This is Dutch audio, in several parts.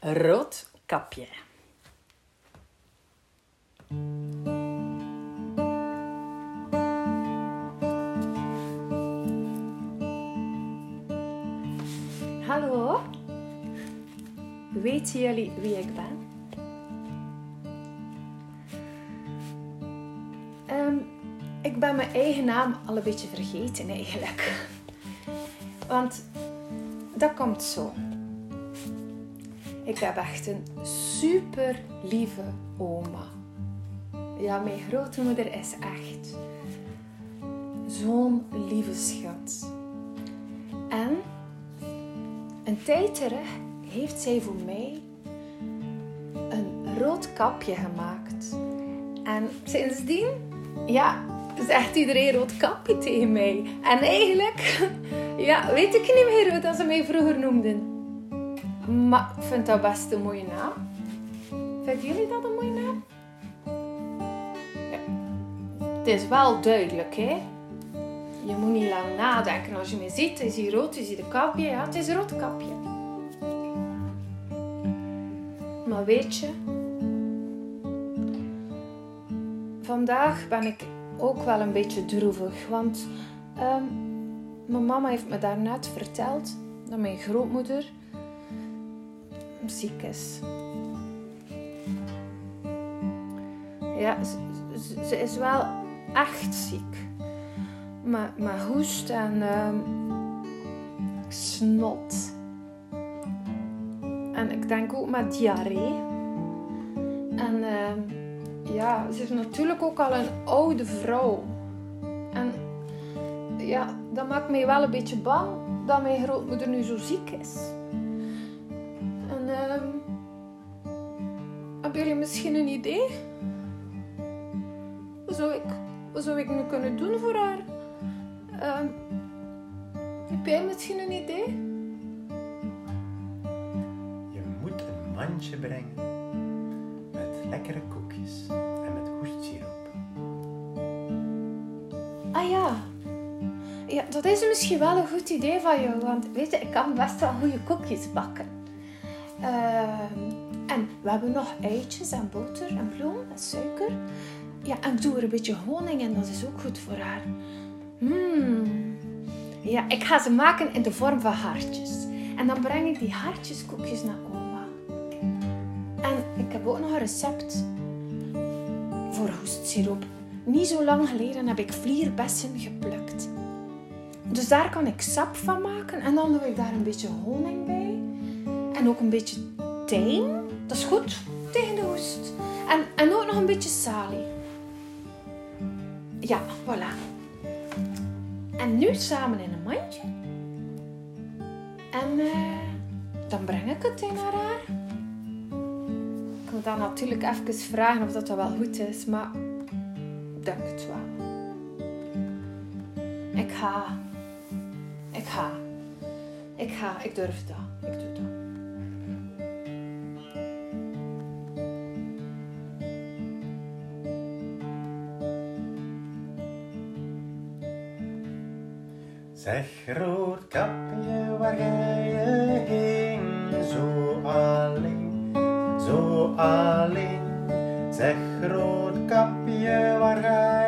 Roodkapje. Hallo. Weten jullie wie ik ben? Ehm, ik ben mijn eigen naam al een beetje vergeten eigenlijk. Want dat komt zo. Ik heb echt een super lieve oma. Ja, mijn grootmoeder is echt zo'n lieve schat. En een tijd terug heeft zij voor mij een rood kapje gemaakt. En sindsdien, ja, zegt iedereen rood kapje tegen mij. En eigenlijk, ja, weet ik niet meer hoe ze mij vroeger noemden. Maar ik vind dat best een mooie naam. Vinden jullie dat een mooie naam? Ja. Het is wel duidelijk, hè? Je moet niet lang nadenken. Als je me ziet, is hij rood, is hij de kapje. Ja, het is rood kapje. Maar weet je, vandaag ben ik ook wel een beetje droevig. Want ehm, mijn mama heeft me daarnet verteld dat mijn grootmoeder ziek is. Ja, ze, is wel echt ziek. Maar, maar hoest en ehm, snot. En ik denk ook met diarree. En ehm, ja, ze is natuurlijk ook al een oude vrouw. En ja, dat maakt mij wel een beetje bang dat mijn grootmoeder nu zo ziek is. Idee? Wat zou ik, wat zou ik nu kunnen doen voor haar? Ehm, heb jij misschien een idee? Je moet een mandje brengen met lekkere koekjes en met hoestsiroop. Ah ja. Ja, dat is misschien wel een goed idee van jou, want weet je, ik kan best wel goede koekjes bakken. Ehm, en we hebben nog eitjes en boter en bloem en suiker. Ja, en ik doe er een beetje honing in, dat is ook goed voor haar. Hmm. Ja, ik ga ze maken in de vorm van hartjes. En dan breng ik die hartjeskoekjes naar oma. En ik heb ook nog een recept voor hoestsiroop. Niet zo lang geleden heb ik vlierbessen geplukt. Dus daar kan ik sap van maken en dan doe ik daar een beetje honing bij. En ook een beetje tijm. Dat is goed tegen de hoest. En, en ook nog een beetje salie. Ja, voilà. En nu samen in een mandje. En eh, dan breng ik het in naar haar. Ik moet dan natuurlijk even vragen of dat, dat wel goed is, maar ik denk het wel. Ik ga. Ik ga. Ik ga. Ik durf dat. Zeg roodkapje, waar ga je heen? Zo alleen, zo alleen. Zeg roodkapje, waar ga je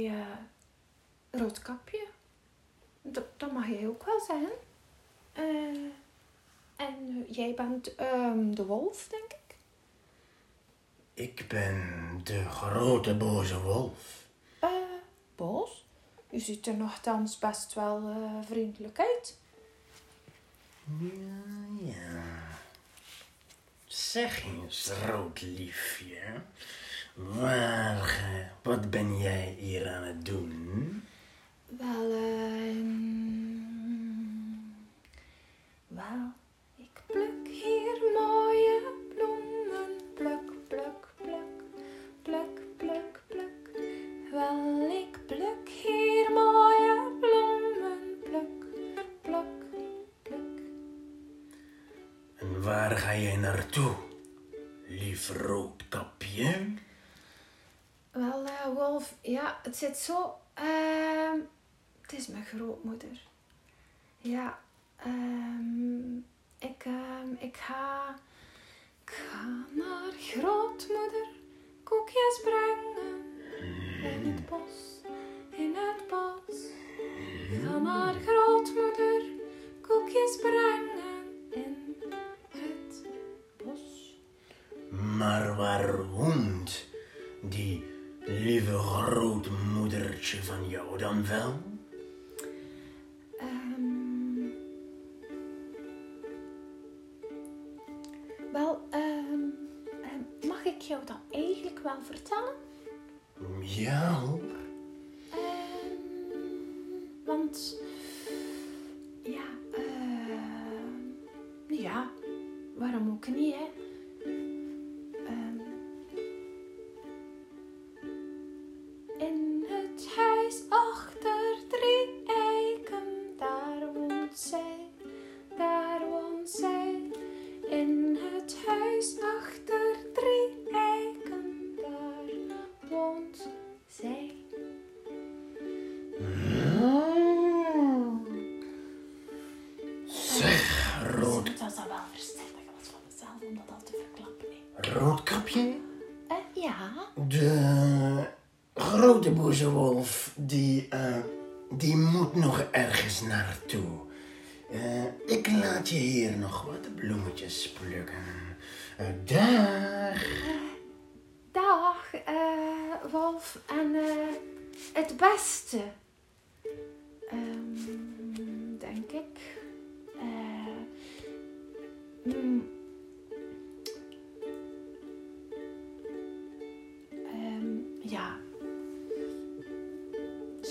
noemt mij eh Roodkapje. Dat, dat mag jij ook wel zeggen. Eh, en jij bent ehm, de wolf, denk ik. Ik ben de grote boze wolf. Eh, Bos, u ziet er nogthans best wel eh, vriendelijk uit. Ja, ja. Zeg eens, rood liefje. Waar, eh, wat ben jij hier aan het doen? Wel, ehm wel, ik pluk hier mooie bloemen. Pluk, pluk, pluk, pluk, pluk, pluk. Wel, ik pluk hier mooie bloemen. Pluk, pluk, pluk. En waar ga jij naartoe, lief roodkapje? Ja, het zit zo. ehm het is mijn grootmoeder. Ja, ehm ik, ehm ik ga. Ik ga naar grootmoeder koekjes brengen. In het bos, in het bos. Ik ga naar grootmoeder koekjes brengen. In het bos. Maar waar woont die lieve grootmoedertje van jou dan wel? Ehm, wel, ehm, ehm, mag ik jou dat eigenlijk wel vertellen? Ja hoor. Roodkapje. Eh, ja, De grote boze wolf, die, eh, die moet nog ergens naartoe. Eh, ik laat je hier nog wat bloemetjes plukken. Dag. dag, eh, Wolf. En eh, het beste, Ehm, denk ik. Mm,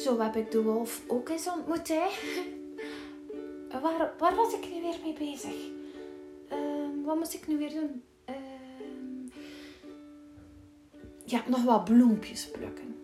Zo heb ik de wolf ook eens ontmoet, hè. Waar, waar was ik nu weer mee bezig? Ehm, wat moest ik nu weer doen? Ehm, ja, nog wat bloempjes plukken.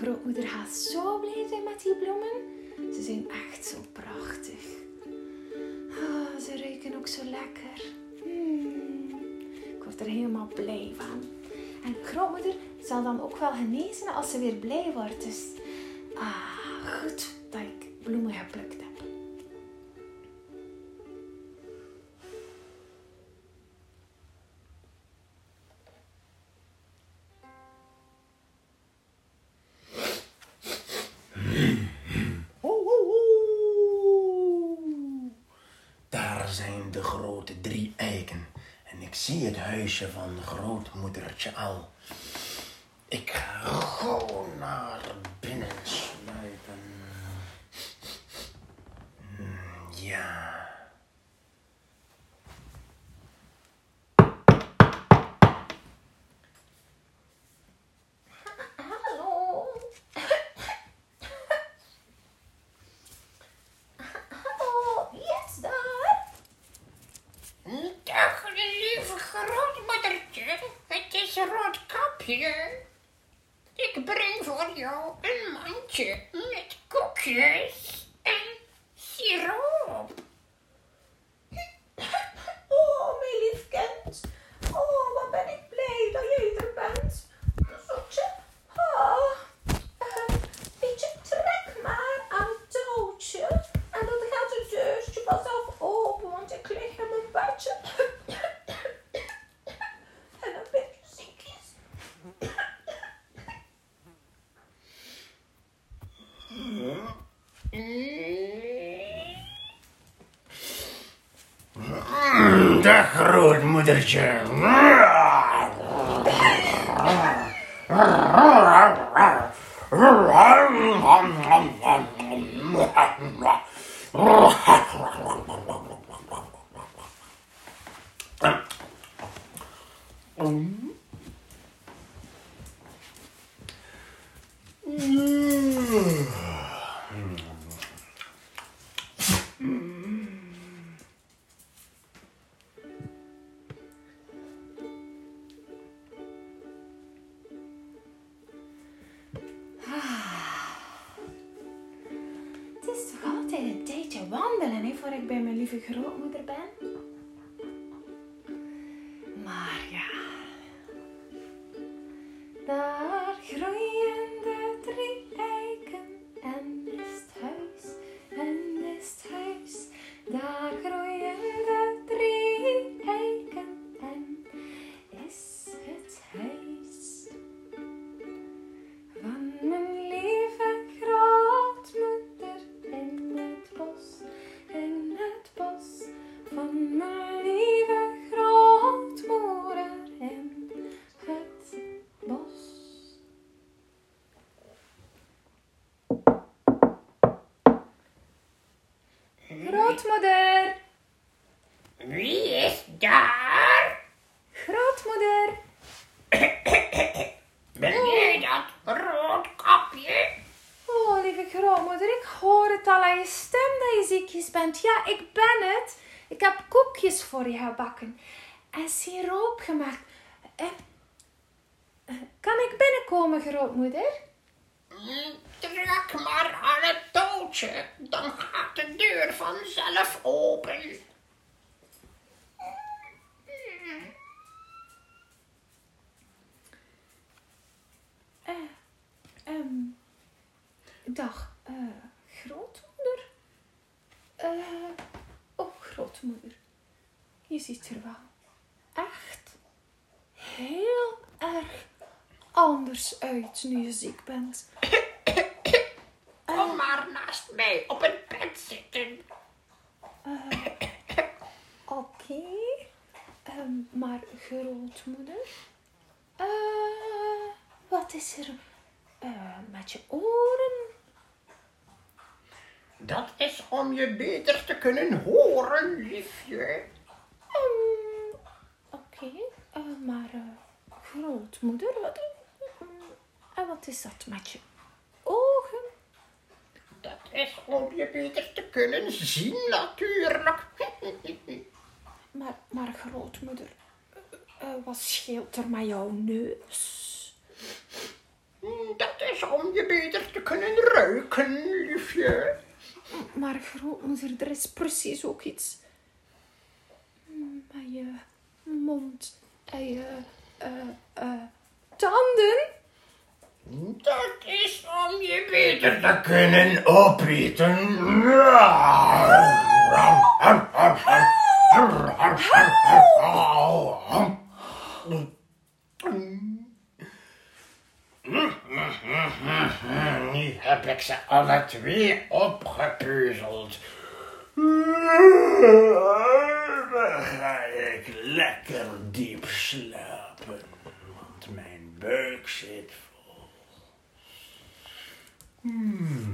Grootmoeder gaat zo blij zijn met die bloemen. Ze zijn echt zo prachtig. Ah, ze ruiken ook zo lekker. Hmm, ik word er helemaal blij van. En grootmoeder zal dan ook wel genezen als ze weer blij wordt. Dus ah, goed van grootmoedertje al. Ik ga gewoon naar binnen sluipen. Hmm, Ja. Hallo. Roodkapje, ik breng voor jou een mandje met koekjes en siroop. Oh, mijn lief kind. Oh, wat ben ik blij dat jij er bent. Zoetje. Ah. Eh, weet je, trek maar aan het touwtje. En dan gaat het deurtje vanzelf open, want ik lig in mijn bedje. En een beetje ziekjes. Dag grootmoedertje. Het dan gaat de deur vanzelf open. Eh, ehm, dag, eh, grootmoeder? Eh, oh, grootmoeder. Je ziet er wel echt heel erg anders uit nu je ziek bent. Kom maar naast mij op het bed zitten. Oké. Ehm, maar grootmoeder? Eh, wat is er eh, met je oren? Dat is om je beter te kunnen horen, liefje. Ehm, Oké, eh, maar eh, grootmoeder, wat, en wat is dat met je is om je beter te kunnen zien, natuurlijk. Maar, maar grootmoeder, eh, eh, wat scheelt er met jouw neus? Dat is om je beter te kunnen ruiken, liefje. Maar grootmoeder, er is precies ook iets mm, bij je mond en je eh, tanden. Dat is om je beter te kunnen opeten. Nu heb ik ze alle twee opgepuzzeld. Dan ga ik lekker diep slapen, want mijn buik zit Mm.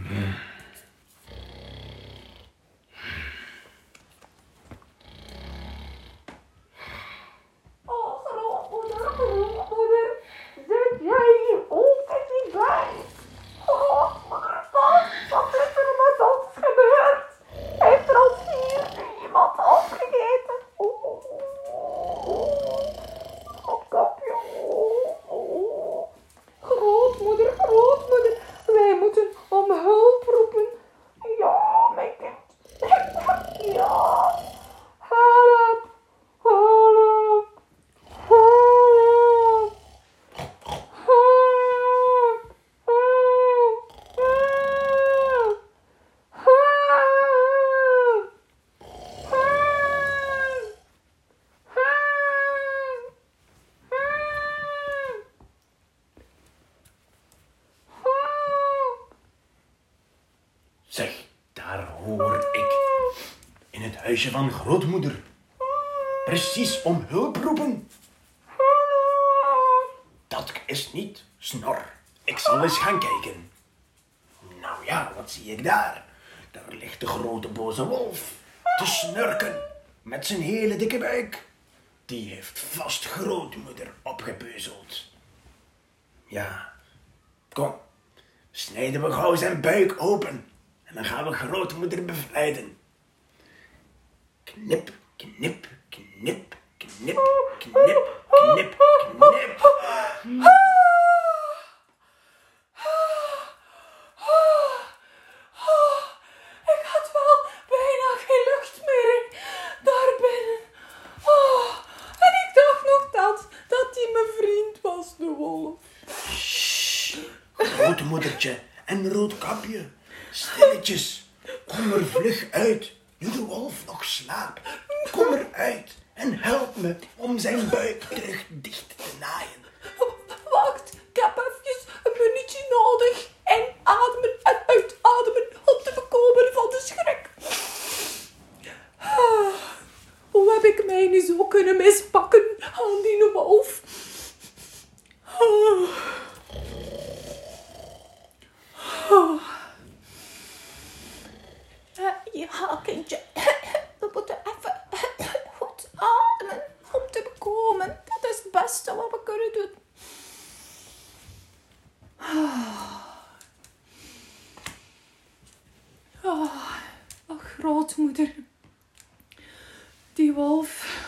Huisje van grootmoeder. Precies om hulp roepen. Dat is niet snor. Ik zal eens gaan kijken. Nou ja, wat zie ik daar? Daar ligt de grote boze wolf te snurken met zijn hele dikke buik. Die heeft vast grootmoeder opgepeuzeld. Ja, kom, snijden we gauw zijn buik open en dan gaan we grootmoeder bevrijden. Knip, knip, knip, knip, knip, knip, knip. Ik had wel bijna geen lucht meer daar binnen. Oh, en ik dacht nog dat, dat hij mijn vriend was, de wolf. Grootmoedertje en roodkapje, stilletjes, kom er vlug uit, nu de wolf nog slaapt. Kom eruit en help me om zijn buik terug dicht te naaien. Wacht, ik heb even een minuutje nodig. En ademen en uitademen om te bekomen van de schrik. Ah, Hoe heb ik mij nu zo kunnen mispakken aan die wolf? Ah. Ah. Eh, Ja, kindje. We moeten even goed ademen om te bekomen. Dat is het beste wat we kunnen doen. Ah, oh, Die wolf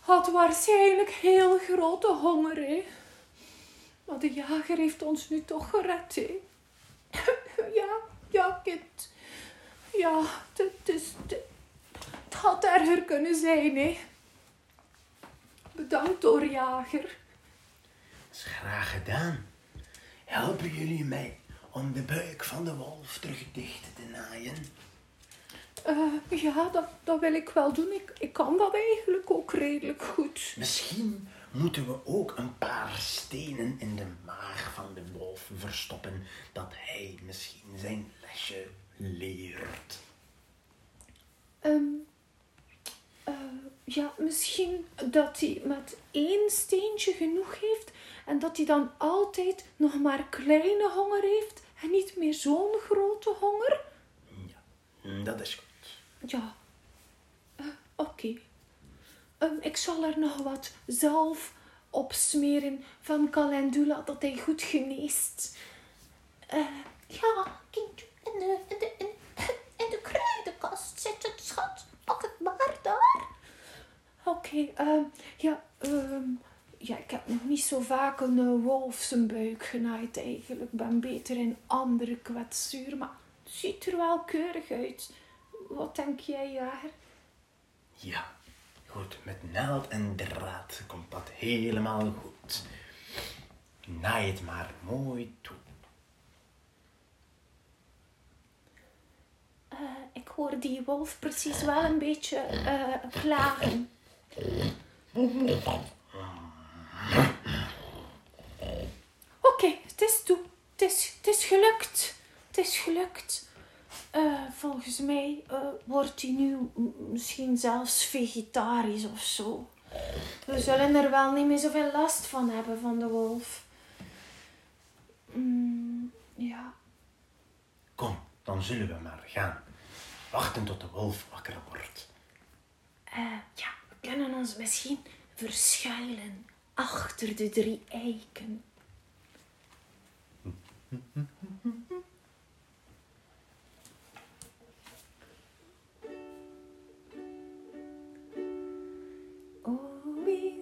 had waarschijnlijk heel grote honger, hè. Maar de jager heeft ons nu toch gered, hè. Ja, ja, kind. Ja, het is... Het had erger kunnen zijn, hè. Bedankt, hoor, jager. Dat is graag gedaan. Helpen jullie mij om de buik van de wolf terug dicht te naaien? Eh, ja, dat, dat wil ik wel doen. Ik, ik kan dat eigenlijk ook redelijk goed. Misschien moeten we ook een paar stenen in de maag van de wolf verstoppen, dat hij misschien zijn lesje leert. Ehm, eh, ja, misschien dat hij met één steentje genoeg heeft en dat hij dan altijd nog maar kleine honger heeft en niet meer zo'n grote honger. Ja, dat is goed. Ja, Eh, oké. Ehm, ik zal er nog wat zalf op smeren van calendula, dat hij goed geneest. Eh, ja, kindje, in de, in, de, de kruidenkast zit het schat. Pak het maar daar. Oké, ehm, ja, ehm, ja, ik heb nog niet zo vaak een eh, wolf zijn buik genaaid eigenlijk. Ik ben beter in andere kwetsuur, maar het ziet er wel keurig uit. Wat denk jij, Jager? Ja, goed, met naald en draad komt dat helemaal goed. Naai het maar mooi toe. Eh, ik hoor die wolf precies wel een beetje eh, klagen. Oké, het is toe. Het is, het is gelukt. Het is gelukt. Eh, volgens mij eh, wordt hij nu misschien zelfs vegetarisch of zo. We zullen er wel niet meer zoveel last van hebben van de wolf. Mm, ja. Kom, dan zullen we maar gaan. Wachten tot de wolf wakker wordt. Eh, ja, we kunnen ons misschien verschuilen achter de drie eiken. Oh, wie